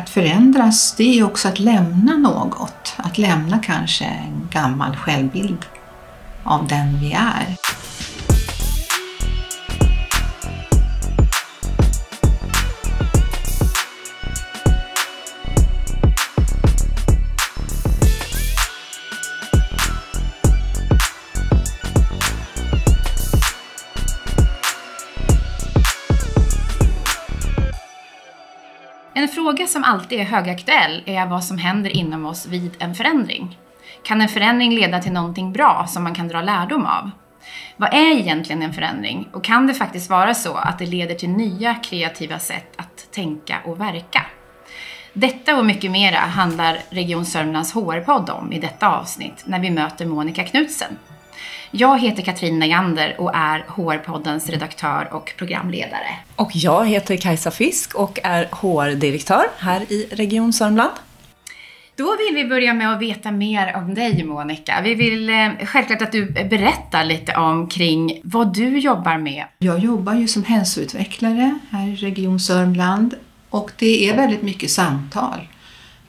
att förändras, det är också att lämna något. Att lämna kanske en gammal självbild av den vi är. Som alltid är högaktuell är vad som händer inom oss vid en förändring. Kan en förändring leda till någonting bra som man kan dra lärdom av? Vad är egentligen en förändring? Och kan det faktiskt vara så att det leder till nya kreativa sätt att tänka och verka? Detta och mycket mera handlar Region Sörmlands HR-podd om i detta avsnitt när vi möter Monica Knutsen. Jag heter Katrin Najander och är HR-poddens redaktör och programledare. Och jag heter Kajsa Fisk och är HR-direktör här i Region Sörmland. Då vill vi börja med att veta mer om dig Monica. Vi vill eh, självklart att du berättar lite om kring vad du jobbar med. Jag jobbar ju som hälsoutvecklare här i Region Sörmland och det är väldigt mycket samtal.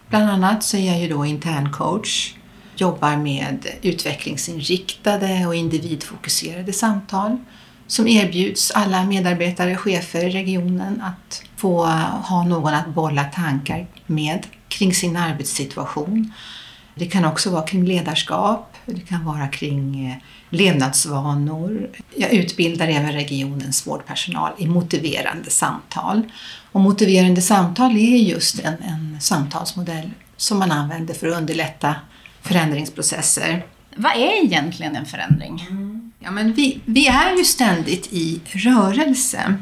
Bland annat så är jag ju då interncoach, jobbar med utvecklingsinriktade och individfokuserade samtal som erbjuds alla medarbetare, och chefer i regionen att få ha någon att bolla tankar med kring sin arbetssituation. Det kan också vara kring ledarskap, det kan vara kring eh, levnadsvanor. Jag utbildar även regionens vårdpersonal i motiverande samtal. Och motiverande samtal är just en, en samtalsmodell som man använder för att underlätta förändringsprocesser. Vad är egentligen en förändring? Ja, men vi, vi är ju ständigt i rörelse.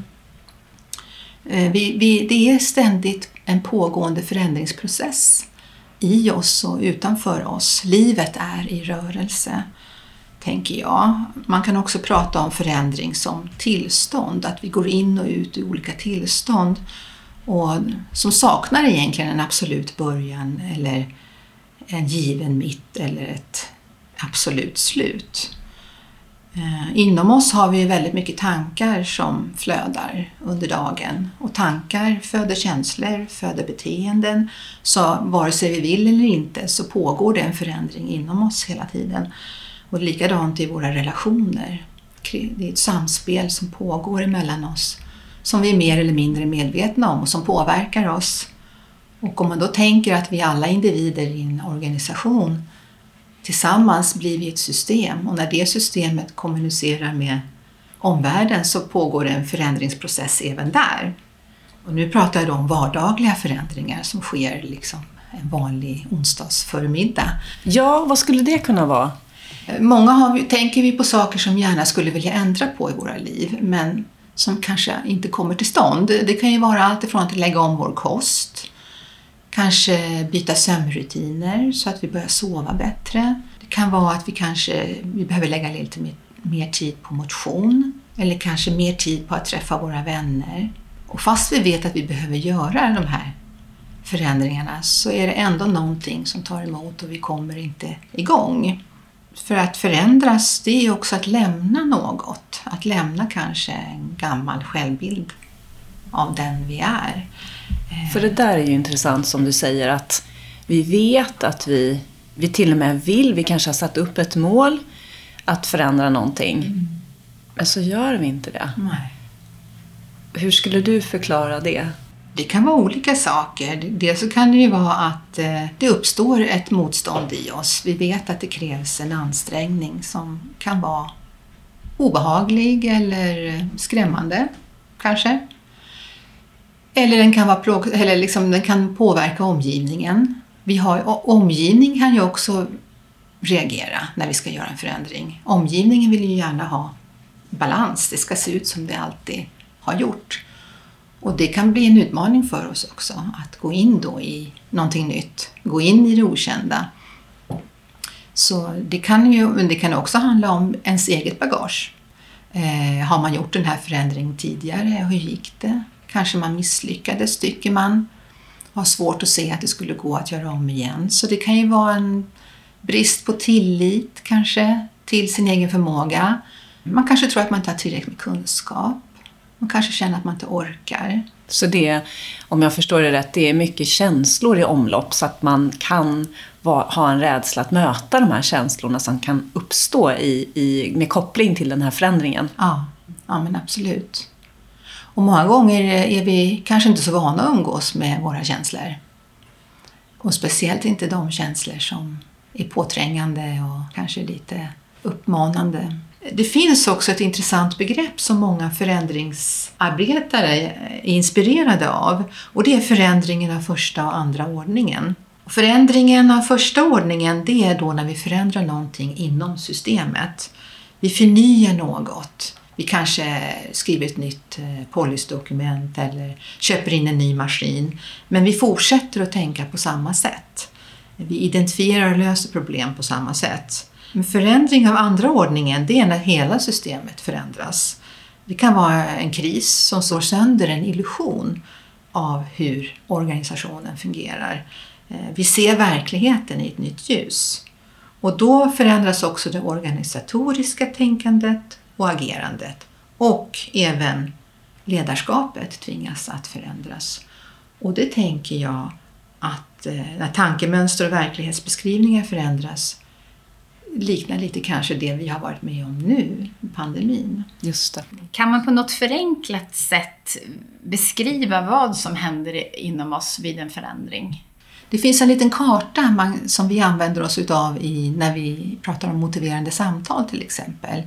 Eh, Vi, vi, det är ständigt en pågående förändringsprocess i oss och utanför oss. Livet är i rörelse, tänker jag. Man kan också prata om förändring som tillstånd, att vi går in och ut i olika tillstånd och som saknar egentligen en absolut början eller en given mitt eller ett absolut slut. Eh, inom oss har vi väldigt mycket tankar som flödar under dagen och tankar föder känslor, föder beteenden. Så vare sig vi vill eller inte så pågår det en förändring inom oss hela tiden. Och likadant i våra relationer. Det är ett samspel som pågår emellan oss som vi är mer eller mindre medvetna om och som påverkar oss. Och om man då tänker att vi alla individer i en organisation Tillsammans blir vi ett system och när det systemet kommunicerar med omvärlden så pågår en förändringsprocess även där. Och nu pratar jag om vardagliga förändringar som sker liksom en vanlig onsdagsförmiddag. Ja, vad skulle det kunna vara? Många har, tänker vi på saker som gärna skulle vilja ändra på i våra liv men som kanske inte kommer till stånd. Det kan ju vara allt ifrån att lägga om vår kost, kanske byta sömnrutiner så att vi börjar sova bättre. Det kan vara att vi kanske vi behöver lägga lite mer, mer tid på motion eller kanske mer tid på att träffa våra vänner. Och fast vi vet att vi behöver göra de här förändringarna så är det ändå någonting som tar emot och vi kommer inte igång. För att förändras, det är också att lämna något. Att lämna kanske en gammal självbild av den vi är. För det där är ju intressant som du säger att vi vet att vi, vi till och med vill, vi kanske har satt upp ett mål att förändra någonting. Men så gör vi inte det. Nej. Hur skulle du förklara det? Det kan vara olika saker. Dels så kan det ju vara att eh, det uppstår ett motstånd i oss. Vi vet att det krävs en ansträngning som kan vara obehaglig eller skrämmande, kanske. Eller den kan, vara, plåg- eller liksom, den kan påverka omgivningen. Vi har, omgivning kan ju också reagera när vi ska göra en förändring. Omgivningen vill ju gärna ha balans. Det ska se ut som det alltid har gjort. Och det kan bli en utmaning för oss också att gå in då i någonting nytt, gå in i det okända. Så det kan ju, men det kan också handla om ens eget bagage. Eh, har man gjort den här förändringen tidigare? Hur gick det? Kanske man misslyckades, tycker man. Har svårt att se att det skulle gå att göra om igen. Så det kan ju vara en brist på tillit kanske till sin egen förmåga. Man kanske tror att man inte har tillräckligt med kunskap. Man kanske känner att man inte orkar. Så det, om jag förstår det rätt, det är mycket känslor i omlopp så att man kan va, ha en rädsla att möta de här känslorna som kan uppstå i, i, med koppling till den här förändringen. Ja, ja men absolut. Och många gånger eh, är vi kanske inte så vana att umgås med våra känslor. Och speciellt inte de känslor som är påträngande och kanske lite uppmanande. Det finns också ett intressant begrepp som många förändringsarbetare är inspirerade av och det är förändringen av första och andra ordningen. Förändringen av första ordningen det är då när vi förändrar någonting inom systemet. Vi förnyar något. Vi kanske skriver ett nytt eh, policydokument eller köper in en ny maskin. Men vi fortsätter att tänka på samma sätt. Vi identifierar och löser problem på samma sätt. Men förändring av andra ordningen, det är när hela systemet förändras. Det kan vara en kris som slår sönder en illusion av hur organisationen fungerar. Eh, vi ser verkligheten i ett nytt ljus. Och då förändras också det organisatoriska tänkandet och agerandet. Och även ledarskapet tvingas att förändras. Och det tänker jag att eh, när tankemönster och verklighetsbeskrivningar förändras liknar lite kanske det vi har varit med om nu, pandemin. Just det. Kan man på något förenklat sätt beskriva vad som händer inom oss vid en förändring? Det finns en liten karta som vi använder oss utav i, när vi pratar om motiverande samtal till exempel.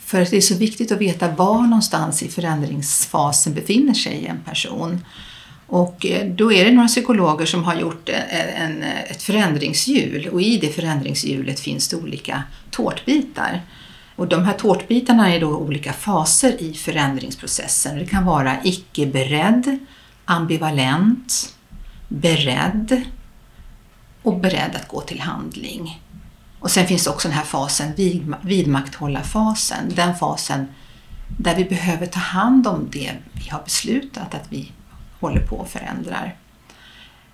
För det är så viktigt att veta var någonstans i förändringsfasen befinner sig en person. Och eh, då är det några psykologer som har gjort eh, en, eh, ett förändringshjul och i det förändringshjulet finns det olika tårtbitar. Och de här tårtbitarna är då olika faser i förändringsprocessen. Det kan vara icke-beredd, ambivalent, beredd och beredd att gå till handling. Och sen finns också den här fasen, vidmakthålla-fasen, den fasen där vi behöver ta hand om det vi har beslutat att vi håller på och förändrar.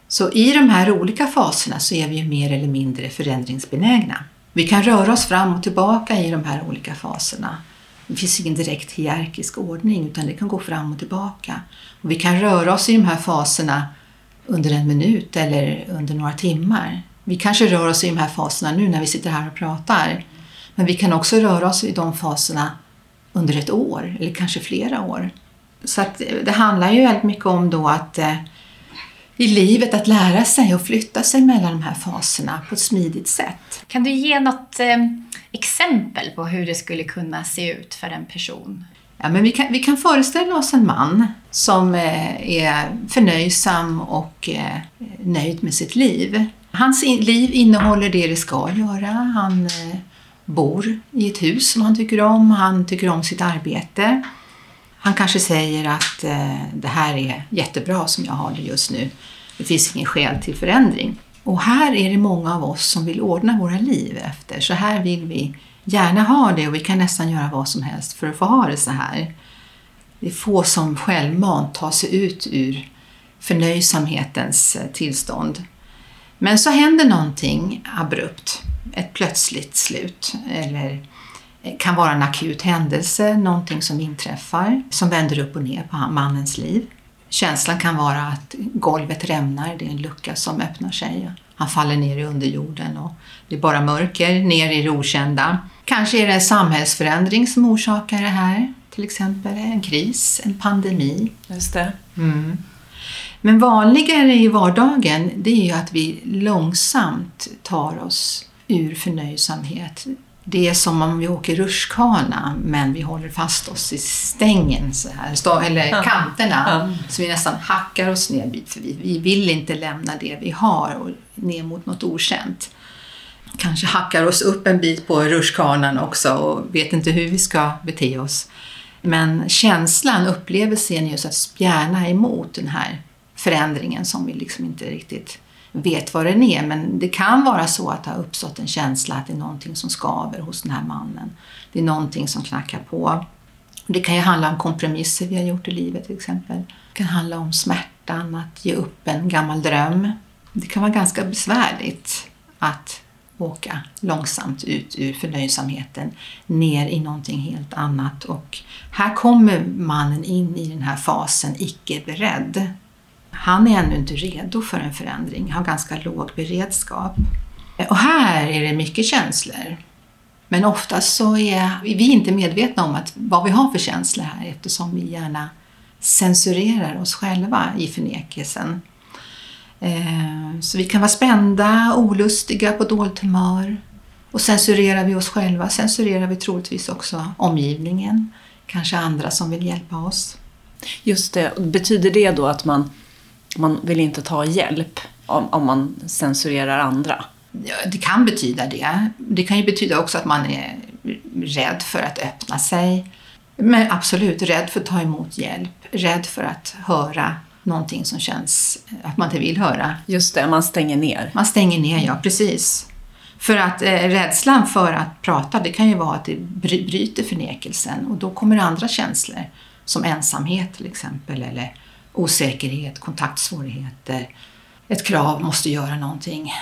Så i de här olika faserna så är vi ju mer eller mindre förändringsbenägna. Vi kan röra oss fram och tillbaka i de här olika faserna. Det finns ingen direkt hierarkisk ordning utan det kan gå fram och tillbaka. Och vi kan röra oss i de här faserna under en minut eller under några timmar. Vi kanske rör oss i de här faserna nu när vi sitter här och pratar. Men vi kan också röra oss i de faserna under ett år eller kanske flera år. Så att det handlar ju väldigt mycket om då att eh, i livet att lära sig och flytta sig mellan de här faserna på ett smidigt sätt. Kan du ge något eh, exempel på hur det skulle kunna se ut för en person? Ja, men vi, kan, vi kan föreställa oss en man som eh, är förnöjsam och eh, nöjd med sitt liv. Hans liv innehåller det det ska göra. Han eh, bor i ett hus som han tycker om, han tycker om sitt arbete. Han kanske säger att eh, det här är jättebra som jag har det just nu. Det finns ingen skäl till förändring. Och här är det många av oss som vill ordna våra liv efter. Så här vill vi gärna ha det och vi kan nästan göra vad som helst för att få ha det så här. Det är få som självmant tar sig ut ur förnöjsamhetens eh, tillstånd. Men så händer någonting abrupt, ett plötsligt slut eller eh, kan vara en akut händelse, någonting som inträffar som vänder upp och ner på mannens liv. Känslan kan vara att golvet rämnar, det är en lucka som öppnar sig. Han faller ner i underjorden och det är bara mörker ner i det okända. Kanske är det en samhällsförändring som orsakar det här. Till exempel en kris, en pandemi. Just det. Mm. Men vanligare i vardagen det är ju att vi långsamt tar oss ur förnöjsamhet. Det är som om vi åker rutschkana men vi håller fast oss i stängen, så här, eller kanterna, ja. så vi nästan hackar oss ner bit för bit. Vi vill inte lämna det vi har och ner mot något okänt kanske hackar oss upp en bit på rutschkanan också och vet inte hur vi ska bete oss. Men känslan, upplevelsen är just att spjärna emot den här förändringen som vi liksom inte riktigt vet vad den är. Men det kan vara så att det har uppstått en känsla att det är någonting som skaver hos den här mannen. Det är någonting som knackar på. Det kan ju handla om kompromisser vi har gjort i livet till exempel. Det kan handla om smärtan att ge upp en gammal dröm. Det kan vara ganska besvärligt att åka långsamt ut ur förnöjsamheten ner i någonting helt annat. Och här kommer mannen in i den här fasen icke beredd. Han är ännu inte redo för en förändring, har ganska låg beredskap. Och här är det mycket känslor. Men oftast så är vi inte medvetna om att vad vi har för känslor här eftersom vi gärna censurerar oss själva i förnekelsen. Eh, så vi kan vara spända, olustiga, på dåligt humör. Och censurerar vi oss själva censurerar vi troligtvis också omgivningen, kanske andra som vill hjälpa oss. Just det, betyder det då att man, man vill inte ta hjälp om, om man censurerar andra? Det kan betyda det. Det kan ju betyda också att man är rädd för att öppna sig. Men absolut, rädd för att ta emot hjälp, rädd för att höra någonting som känns att man inte vill höra. Just det, man stänger ner. Man stänger ner, ja precis. För att eh, rädslan för att prata, det kan ju vara att det bryter förnekelsen och då kommer andra känslor som ensamhet till exempel eller osäkerhet, kontaktsvårigheter, ett krav, måste göra någonting.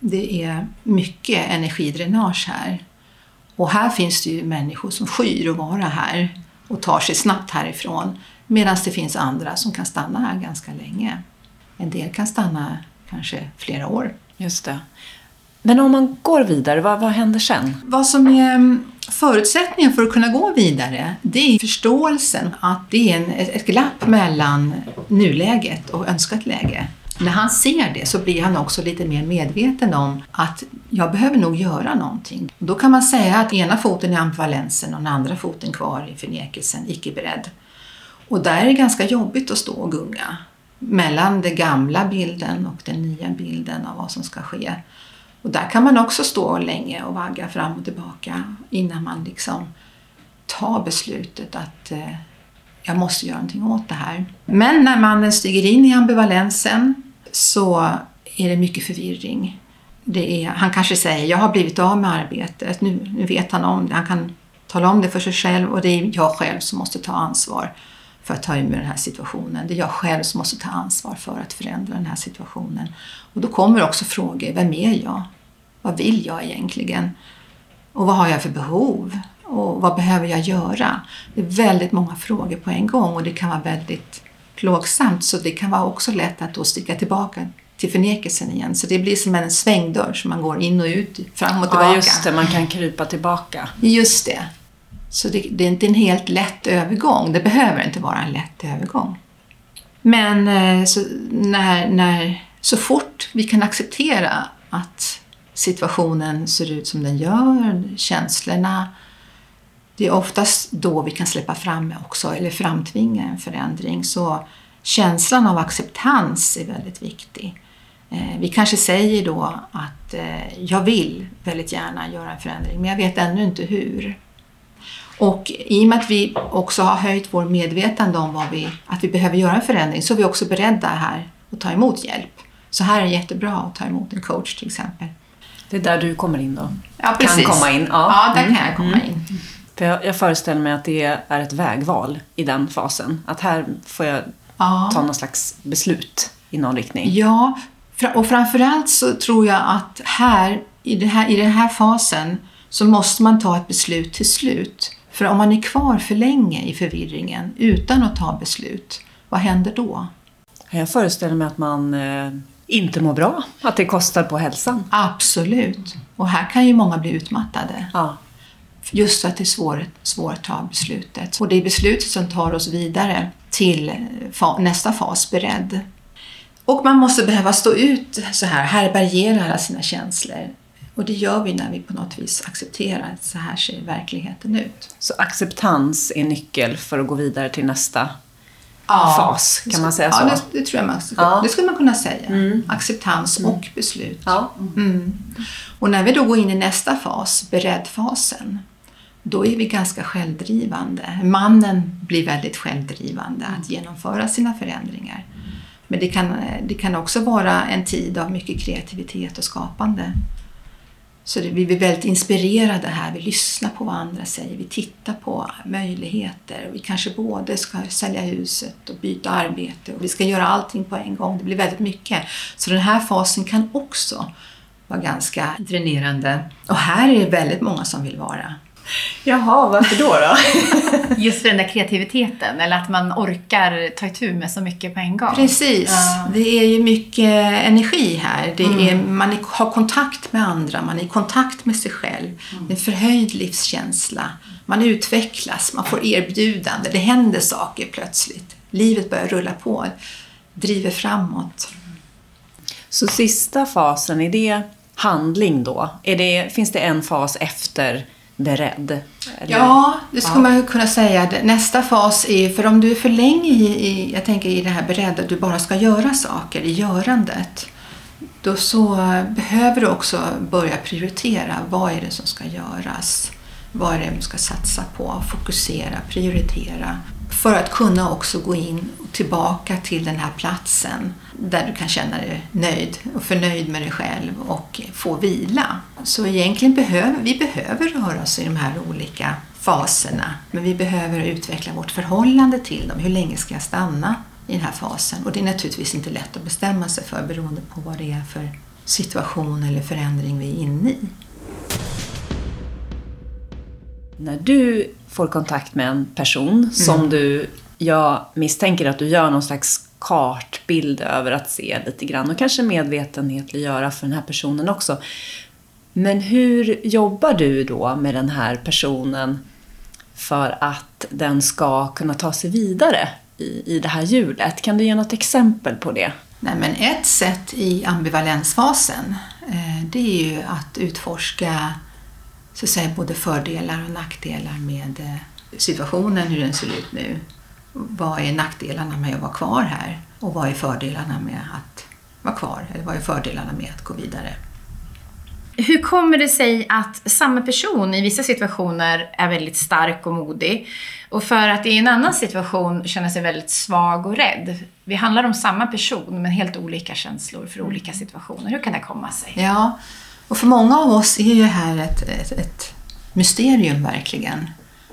Det är mycket energidränage här. Och här finns det ju människor som skyr att vara här och tar sig snabbt härifrån Medan det finns andra som kan stanna här ganska länge. En del kan stanna kanske flera år. Just det. Men om man går vidare, vad, vad händer sen? Vad som är mm, förutsättningen för att kunna gå vidare, det är förståelsen att det är en, ett glapp mellan nuläget och önskat läge. När han ser det så blir han också lite mer medveten om att jag behöver nog göra någonting. Då kan man säga att ena foten är ambivalensen och den andra foten kvar i förnekelsen, icke beredd. Och där är det ganska jobbigt att stå och gunga mellan den gamla bilden och den nya bilden av vad som ska ske. Och där kan man också stå länge och vagga fram och tillbaka innan man liksom tar beslutet att eh, jag måste göra någonting åt det här. Men när mannen stiger in i ambivalensen så är det mycket förvirring. Det är, han kanske säger jag har blivit av med arbetet, nu, nu vet han om det, han kan tala om det för sig själv och det är jag själv som måste ta ansvar för att ta med den här situationen. Det är jag själv som måste ta ansvar för att förändra den här situationen. Och då kommer också frågor, vem är jag? Vad vill jag egentligen? Och vad har jag för behov? Och vad behöver jag göra? Det är väldigt många frågor på en gång och det kan vara väldigt plågsamt så det kan vara också lätt att då sticka tillbaka till förnekelsen igen. Så det blir som en svängdörr som man går in och ut, fram och tillbaka. Ja, just det. Man kan krypa tillbaka. Just det. Så det, det, är inte en helt lätt övergång. Det behöver inte vara en lätt övergång. Men eh, så, när, när, så fort vi kan acceptera att situationen ser ut som den gör, känslorna, det är oftast då vi kan släppa fram också, eller framtvinga en förändring. Så känslan av acceptans är väldigt viktig. Eh, vi kanske säger då att eh, jag vill väldigt gärna göra en förändring, men jag vet ännu inte hur. Och i och med att vi också har höjt vår medvetande om vad vi, att vi behöver göra en förändring så är vi också beredda här att ta emot hjälp. Så här är det jättebra att ta emot en coach till exempel. Det är där du kommer in då? Ja, precis. Kan komma in? Ja, ja där mm. kan jag komma mm. in. För jag, jag föreställer mig att det är ett vägval i den fasen. Att här får jag ja. ta någon slags beslut i någon riktning. Ja, och framförallt så tror jag att här i, här, i den här fasen så måste man ta ett beslut till slut. För om man är kvar för länge i förvirringen utan att ta beslut, vad händer då? Jag föreställer mig att man eh, inte mår bra, att det kostar på hälsan. Nästan. Och här kan ju många bli utmattade. Ja. Just för att det är svårt, svårt att ta beslutet. Och det är beslutet som tar oss vidare till fa nästa fas, beredd. Och man måste behöva stå ut så här, härbärgera alla sina känslor. Och det gör vi när vi på något vis accepterar att så här ser verkligheten ut. Så acceptans är nyckel för att gå vidare till nästa ja, fas, kan man säga så? Ja, det, det tror jag man, ja. det skulle man kunna säga. Mm. Acceptans mm. och beslut. Ja. Mm. Och när vi då går in i nästa fas, beredfasen, då är vi ganska självdrivande. Mannen blir väldigt självdrivande att genomföra sina förändringar. Men det kan, det kan också vara en tid av mycket kreativitet och skapande. Så vi blir väldigt inspirerade här. Vi lyssnar på vad andra säger. Vi tittar på möjligheter. Vi kanske både ska sälja huset och byta arbete och vi ska göra allting på en gång. Det blir väldigt mycket. Så den här fasen kan också vara ganska dränerande. Och här är det väldigt många som vill vara. Jaha, varför då? då? Just för den där kreativiteten, eller att man orkar ta itu med så mycket på en gång. Precis. Ja. Det är ju mycket energi här. Det är, Man är, har kontakt med andra, man är i kontakt med sig själv. Det är en förhöjd livskänsla. Man utvecklas, man får erbjudande, det händer saker plötsligt. Livet börjar rulla på, driver framåt. Så sista fasen, är det handling då? Är det, finns det en fas efter beredd? Eller? Ja, det skulle man ju kunna säga. Nästa fas är, för om du är för länge i, i jag tänker i det här beredda, att du bara ska göra saker i görandet, då så behöver du också börja prioritera. Vad är det som ska göras? Vad är det du ska satsa på? Fokusera, prioritera. För att kunna också gå in och tillbaka till den här platsen där du kan känna dig nöjd och förnöjd med dig själv och få vila. Så egentligen behöver vi behöver röra oss i de här olika faserna. Men vi behöver utveckla vårt förhållande till dem. Hur länge ska jag stanna i den här fasen? Och det är naturligtvis inte lätt att bestämma sig för beroende på vad det är för situation eller förändring vi är inne i. När du får kontakt med en person som du, jag misstänker att du gör någon slags kartbild över att se lite grann och kanske medvetenhetliggöra för den här personen också. Men hur jobbar du då med den här personen för att den ska kunna ta sig vidare i, i det här hjulet? Kan du ge något exempel på det? Nej, men ett sätt i ambivalensfasen eh, det är ju att utforska så att säga, både fördelar och nackdelar med eh, situationen, hur den ser ut nu. Vad är nackdelarna med att vara kvar här? Och vad är fördelarna med att vara kvar? Eller vad är fördelarna med att gå vidare? Hur kommer det sig att samma person i vissa situationer är väldigt stark och modig och för att i en annan situation känner sig väldigt svag och rädd? Vi handlar om samma person men helt olika känslor för olika situationer. Hur kan det komma sig? Ja, och för många av oss är ju här ett, ett, ett mysterium verkligen.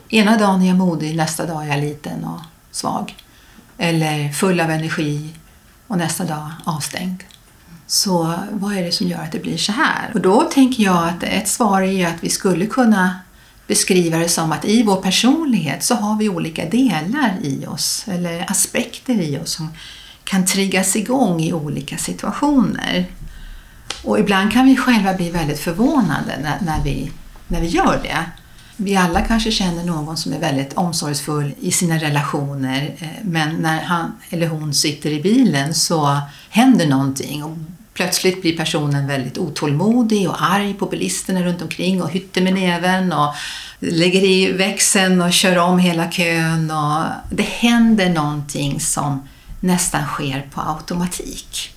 Ena dagen är jag modig, nästa dag är jag liten och svag. Eller full av energi och nästa dag avstängd. Så vad är det som gör att det blir så här? Och då tänker jag att ett svar är ju att vi skulle kunna beskriva det som att i vår personlighet så har vi olika delar i oss, eller aspekter i oss som kan triggas igång i olika situationer. Och ibland kan vi själva bli väldigt förvånade när, när, vi, när vi gör det. Vi alla kanske känner någon som är väldigt omsorgsfull i sina relationer eh, men när han eller hon sitter i bilen så händer någonting och plötsligt blir personen väldigt otålmodig och arg på bilisterna runt omkring och hytter med näven och lägger i växeln och kör om hela kön. Och det händer någonting som nästan sker på automatik.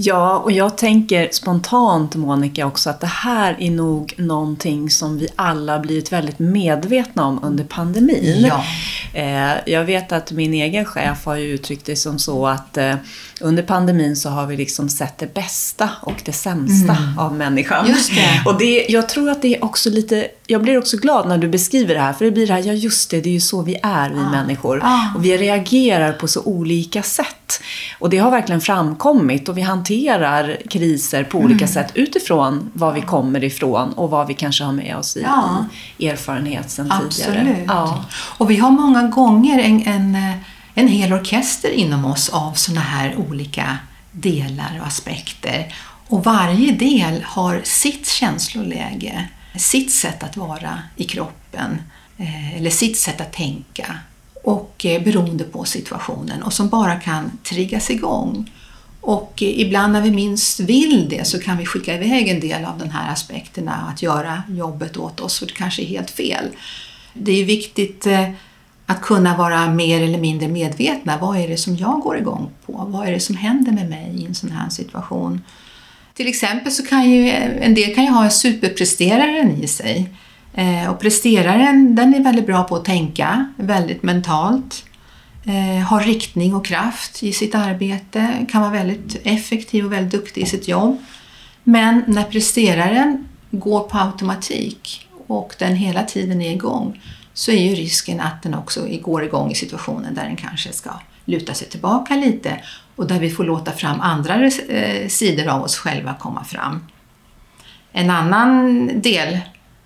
Ja, och jag tänker spontant Monica också att det här är nog någonting som vi alla blivit väldigt medvetna om under pandemin. Ja. Eh, jag vet att min egen chef har ju uttryckt det som så att eh, under pandemin så har vi liksom sett det bästa och det sämsta av människan. Just det. Och det, jag tror att det är också lite, jag blir också glad när du beskriver det här, för det blir det här, ja just det, det är ju så vi är, vi människor. Ah. Och vi reagerar på så olika sätt. Och det har verkligen framkommit och vi hanterar kriser på olika Mm. sätt utifrån var vi kommer ifrån och vad vi kanske har med oss i, Ja. i erfarenhet sedan tidigare. Absolut. Ja. Och vi har många gånger en, en, eh, en hel orkester inom oss av såna här olika delar och aspekter. Och varje del har sitt känsloläge, sitt sätt att vara i kroppen eh, eller sitt sätt att tänka och eh, beroende på situationen och som bara kan triggas igång. Och eh, ibland när vi minst vill det så kan vi skicka iväg en del av de här aspekterna att göra jobbet åt oss för det kanske är helt fel. Det är viktigt att kunna vara mer eller mindre medvetna. Vad är det som jag går igång på? Vad är det som händer med mig i en sån här situation? Till exempel så kan ju en del kan ju ha superpresteraren i sig. Eh, och presteraren den är väldigt bra på att tänka, väldigt mentalt. Eh, har riktning och kraft i sitt arbete, kan vara väldigt effektiv och väldigt duktig i sitt jobb. Men när presteraren går på automatik och den hela tiden är igång så är ju risken att den också går igång i situationen där den kanske ska luta sig tillbaka lite och där vi får låta fram andra eh, sidor av oss själva komma fram. En annan del,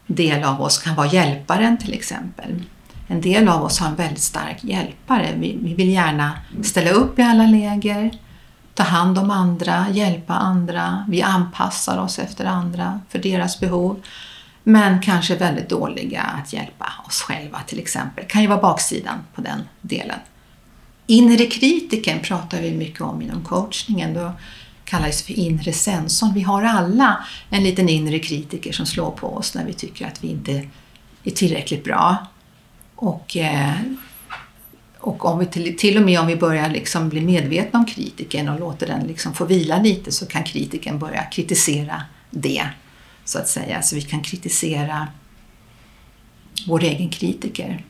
del av oss kan vara hjälparen till exempel. En del av oss har en väldigt stark hjälpare. Vi, vi vill gärna ställa upp i alla läger, ta hand om andra, hjälpa andra. Vi anpassar oss efter andra för deras behov. Men kanske väldigt dåliga att hjälpa oss själva till exempel. Det kan ju vara baksidan på den delen. Inre kritiken pratar vi mycket om inom coachningen. Då kallas för inre sensorn. Vi har alla en liten inre kritiker som slår på oss när vi tycker att vi inte är tillräckligt bra. Och, eh, och om vi till, till och med om vi börjar liksom bli medvetna om kritiken och låter den liksom få vila lite så kan kritiken börja kritisera det, så att säga. Så vi kan kritisera vår egen kritiker.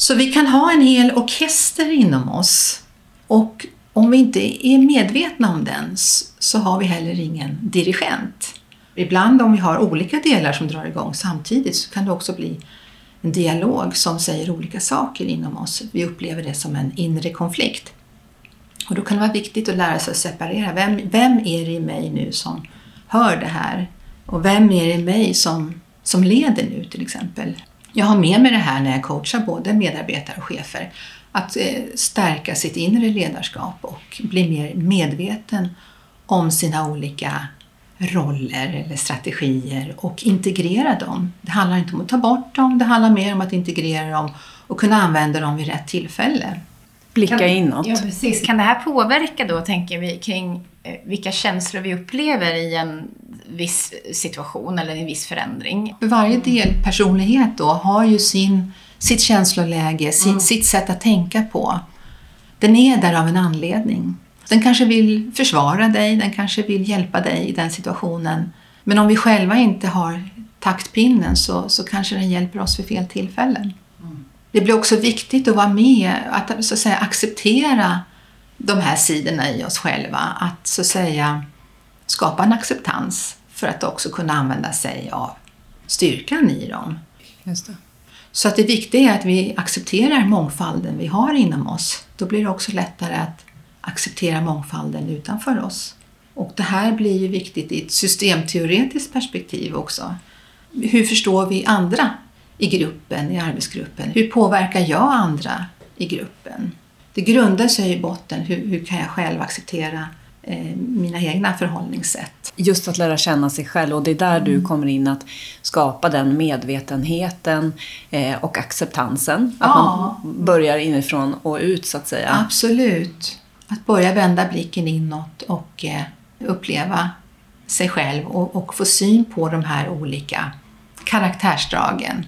Så vi kan ha en hel orkester inom oss och om vi inte är medvetna om den så har vi heller ingen dirigent. Ibland om vi har olika delar som drar igång samtidigt så kan det också bli en dialog som säger olika saker inom oss. Vi upplever det som en inre konflikt. Och då kan det vara viktigt att lära sig att separera. Vem, vem är det i mig nu som hör det här? Och vem är det i mig som, som leder nu till exempel? Jag har med mig det här när jag coachar både medarbetare och chefer. Att eh, stärka sitt inre ledarskap och bli mer medveten om sina olika roller eller strategier och integrera dem. Det handlar inte om att ta bort dem, det handlar mer om att integrera dem och kunna använda dem vid rätt tillfälle. Blicka kan, inåt. Ja, precis. Kan det här påverka då, tänker vi, kring eh, vilka känslor vi upplever i en viss situation eller en viss förändring? För varje delpersonlighet då har ju sin, sitt känsloläge, sin, mm. sitt sätt att tänka på. Den är där av en anledning. Den kanske vill försvara dig, den kanske vill hjälpa dig i den situationen. Men om vi själva inte har taktpinnen så, så kanske den hjälper oss vid fel tillfällen. Det blir också viktigt att vara med, att, så att säga, acceptera de här sidorna i oss själva. Att så att säga skapa en acceptans för att också kunna använda sig av styrkan i dem. Så att det viktiga är att vi accepterar mångfalden vi har inom oss. Då blir det också lättare att acceptera mångfalden utanför oss. Och det här blir ju viktigt i ett systemteoretiskt perspektiv också. Hur förstår vi andra i gruppen, i arbetsgruppen? Hur påverkar jag andra i gruppen? Det grundar sig i botten, hur, hur kan jag själv acceptera eh, mina egna förhållningssätt. Just att lära känna sig själv och det är där du mm. kommer in att skapa den medvetenheten eh, och acceptansen. Att ja. man börjar inifrån och ut så att säga. Absolut. Att börja vända blicken inåt och eh, uppleva sig själv och, och få syn på de här olika karaktärsdragen.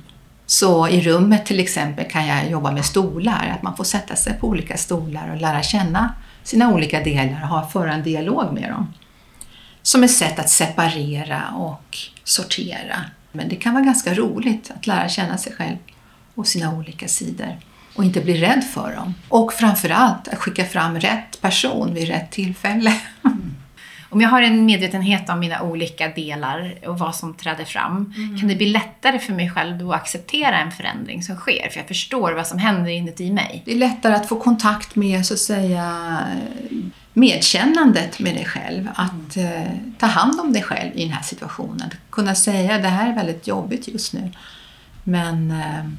Så i rummet till exempel kan jag jobba med stolar, att man får sätta sig på olika stolar och lära känna sina olika delar och föra en dialog med dem. Som ett sätt att separera och sortera. Men det kan vara ganska roligt att lära känna sig själv och sina olika sidor och inte bli rädd för dem. Och framförallt att skicka fram rätt person vid rätt tillfälle. Om jag har en medvetenhet om mina olika delar och vad som träder fram, mm. kan det bli lättare för mig själv då att acceptera en förändring som sker? För jag förstår vad som händer inuti mig. Det är lättare att få kontakt med, så att säga, medkännandet med dig själv. Att mm. eh, ta hand om dig själv i den här situationen. Kunna säga, det här är väldigt jobbigt just nu. Men eh,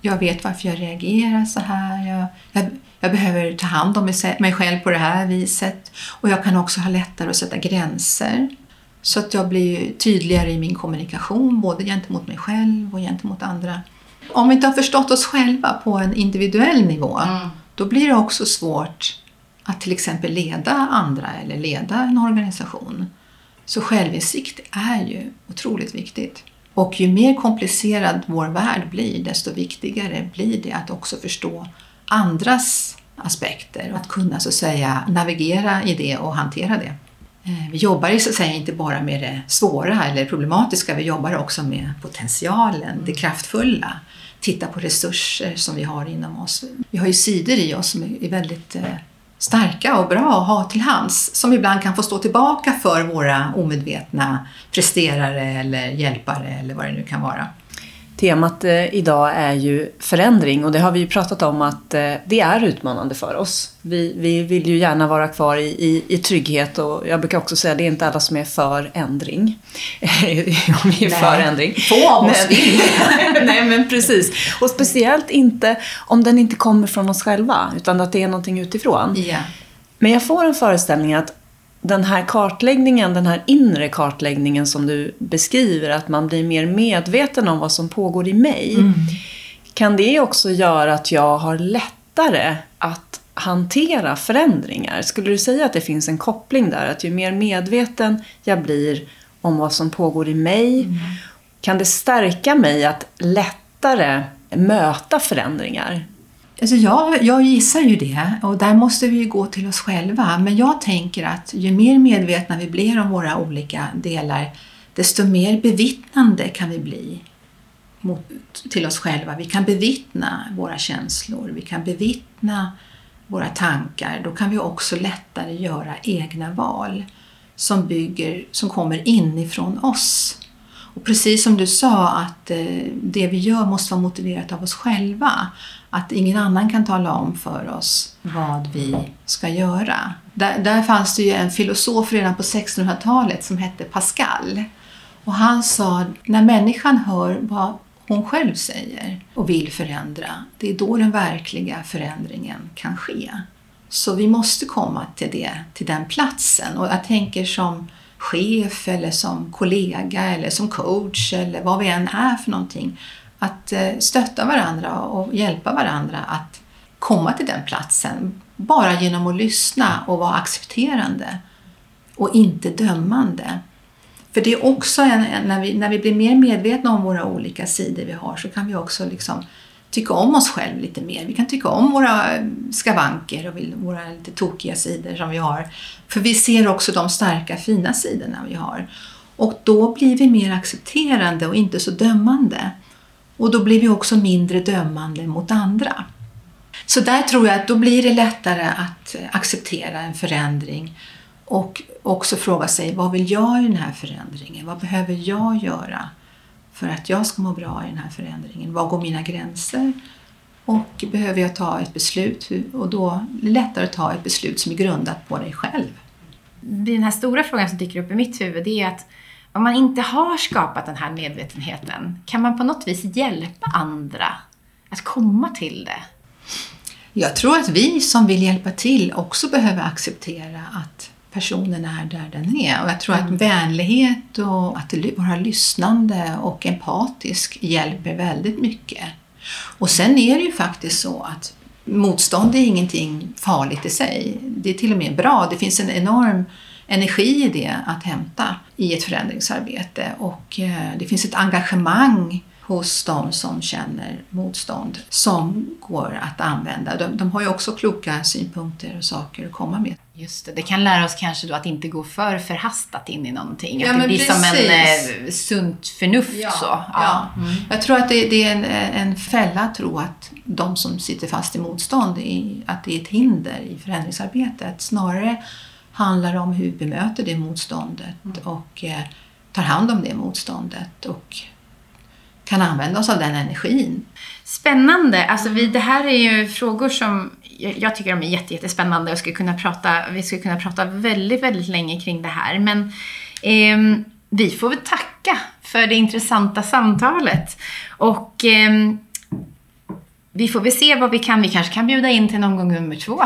jag vet varför jag reagerar så här. Jag, jag, jag, behöver ta hand om mig själv på det här viset. Och jag kan också ha lättare att sätta gränser. Så att jag blir tydligare i min kommunikation, både gentemot mig själv och gentemot andra. Om vi inte har förstått oss själva på en individuell nivå, mm. då blir det också svårt att till exempel leda andra eller leda en organisation. Så självinsikt är ju otroligt viktigt. Och ju mer komplicerad vår värld blir, desto viktigare blir det att också förstå andras aspekter och att kunna så att säga navigera i det och hantera det. Eh, vi jobbar så att säga inte bara med det svåra eller problematiska, vi jobbar också med potentialen, det kraftfulla. Titta på resurser som vi har inom oss. Vi har ju sidor i oss som är väldigt eh, starka och bra att ha till hands som ibland kan få stå tillbaka för våra omedvetna presterare eller hjälpare eller vad det nu kan vara. Temat eh, idag är ju förändring och det har vi ju pratat om att eh, det är utmanande för oss. Vi, vi vill ju gärna vara kvar i, i, i trygghet och jag brukar också säga att det är inte alla som är för ändring. om vi är för ändring. Få av oss vill. Nej men precis. Och speciellt inte om den inte kommer från oss själva utan att det är någonting utifrån. Ja. Men jag får en föreställning att den här kartläggningen, den här inre kartläggningen som du beskriver, att man blir mer medveten om vad som pågår i mig. Mm. Kan det också göra att jag har lättare att hantera förändringar? Skulle du säga att det finns en koppling där? Att ju mer medveten jag blir om vad som pågår i mig, Mm. kan det stärka mig att lättare möta förändringar? Alltså jag, jag gissar ju det och där måste vi ju gå till oss själva. Men jag tänker att ju mer medvetna vi blir om våra olika delar desto mer bevittnande kan vi bli mot, till oss själva. Vi kan bevittna våra känslor, vi kan bevittna våra tankar. Då kan vi också lättare göra egna val som, bygger, som kommer inifrån oss. Och precis som du sa att eh, det vi gör måste vara motiverat av oss själva. Att ingen annan kan tala om för oss vad vi ska göra. Där, där fanns det ju en filosof redan på 1600-talet som hette Pascal. Och han sa när människan hör vad hon själv säger och vill förändra, det är då den verkliga förändringen kan ske. Så vi måste komma till, det, till den platsen. Och jag tänker som chef eller som kollega eller som coach eller vad vi än är för någonting. Att eh, stötta varandra och hjälpa varandra att komma till den platsen. Bara genom att lyssna och vara accepterande och inte dömande. För det är också en, en, när, vi, när vi blir mer medvetna om våra olika sidor vi har så kan vi också liksom tycka om oss själva lite mer. Vi kan tycka om våra skavanker och våra lite tokiga sidor som vi har. För vi ser också de starka fina sidorna vi har. Och då blir vi mer accepterande och inte så dömande. Och då blir vi också mindre dömande mot andra. Så där tror jag att då blir det lättare att eh, acceptera en förändring och också fråga sig vad vill jag i den här förändringen? Vad behöver jag göra för att jag ska må bra i den här förändringen? Var går mina gränser? Och behöver jag ta ett beslut? Och då är det lättare att ta ett beslut som är grundat på dig själv. Den här stora frågan som dyker upp i mitt huvud är att om man inte har skapat den här medvetenheten, kan man på något vis hjälpa andra att komma till det? Jag tror att vi som vill hjälpa till också behöver acceptera att personen är där den är. Och jag tror att vänlighet och att vara lyssnande och empatisk hjälper väldigt mycket. Och sen är det ju faktiskt så att motstånd är ingenting farligt i sig. Det är till och med bra. Det finns en enorm energi i det att hämta i ett förändringsarbete och eh, det finns ett engagemang hos de som känner motstånd som går att använda. De, de har ju också kloka synpunkter och saker att komma med. Just det, det kan lära oss kanske då att inte gå för förhastat in i någonting. Ja, att det blir som en precis. eh, sunt förnuft Ja, så. ja. Jag tror att det, det är en, en fälla att tro att de som sitter fast i motstånd, i, att det är ett hinder i förändringsarbetet. Snarare handlar det om hur vi bemöter det motståndet och eh, tar hand om det motståndet och kan använda oss av den energin. Spännande. Alltså vi, det här är ju frågor som jag, tycker de är jätte, jättespännande och skulle kunna prata, vi skulle kunna prata väldigt, väldigt länge kring det här. Men eh, vi får väl tacka för det intressanta samtalet. Och eh, vi får väl se vad vi kan. Vi kanske kan bjuda in till någon gång nummer två.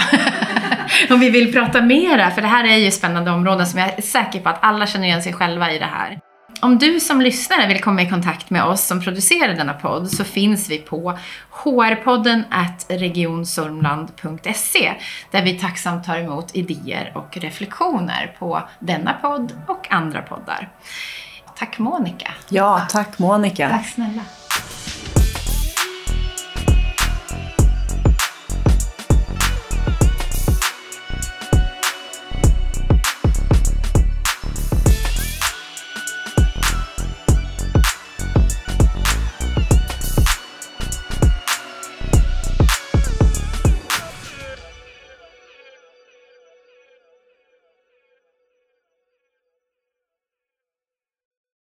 Om vi vill prata mera. För det här är ju spännande områden som jag är säker på att alla känner igen sig själva i det här. Om du som lyssnare vill komma i kontakt med oss som producerar denna podd så finns vi på hrpodden at regionsormland.se där vi tacksamt tar emot idéer och reflektioner på denna podd och andra poddar. Tack Monica. Ja, tack Monica. Tack snälla.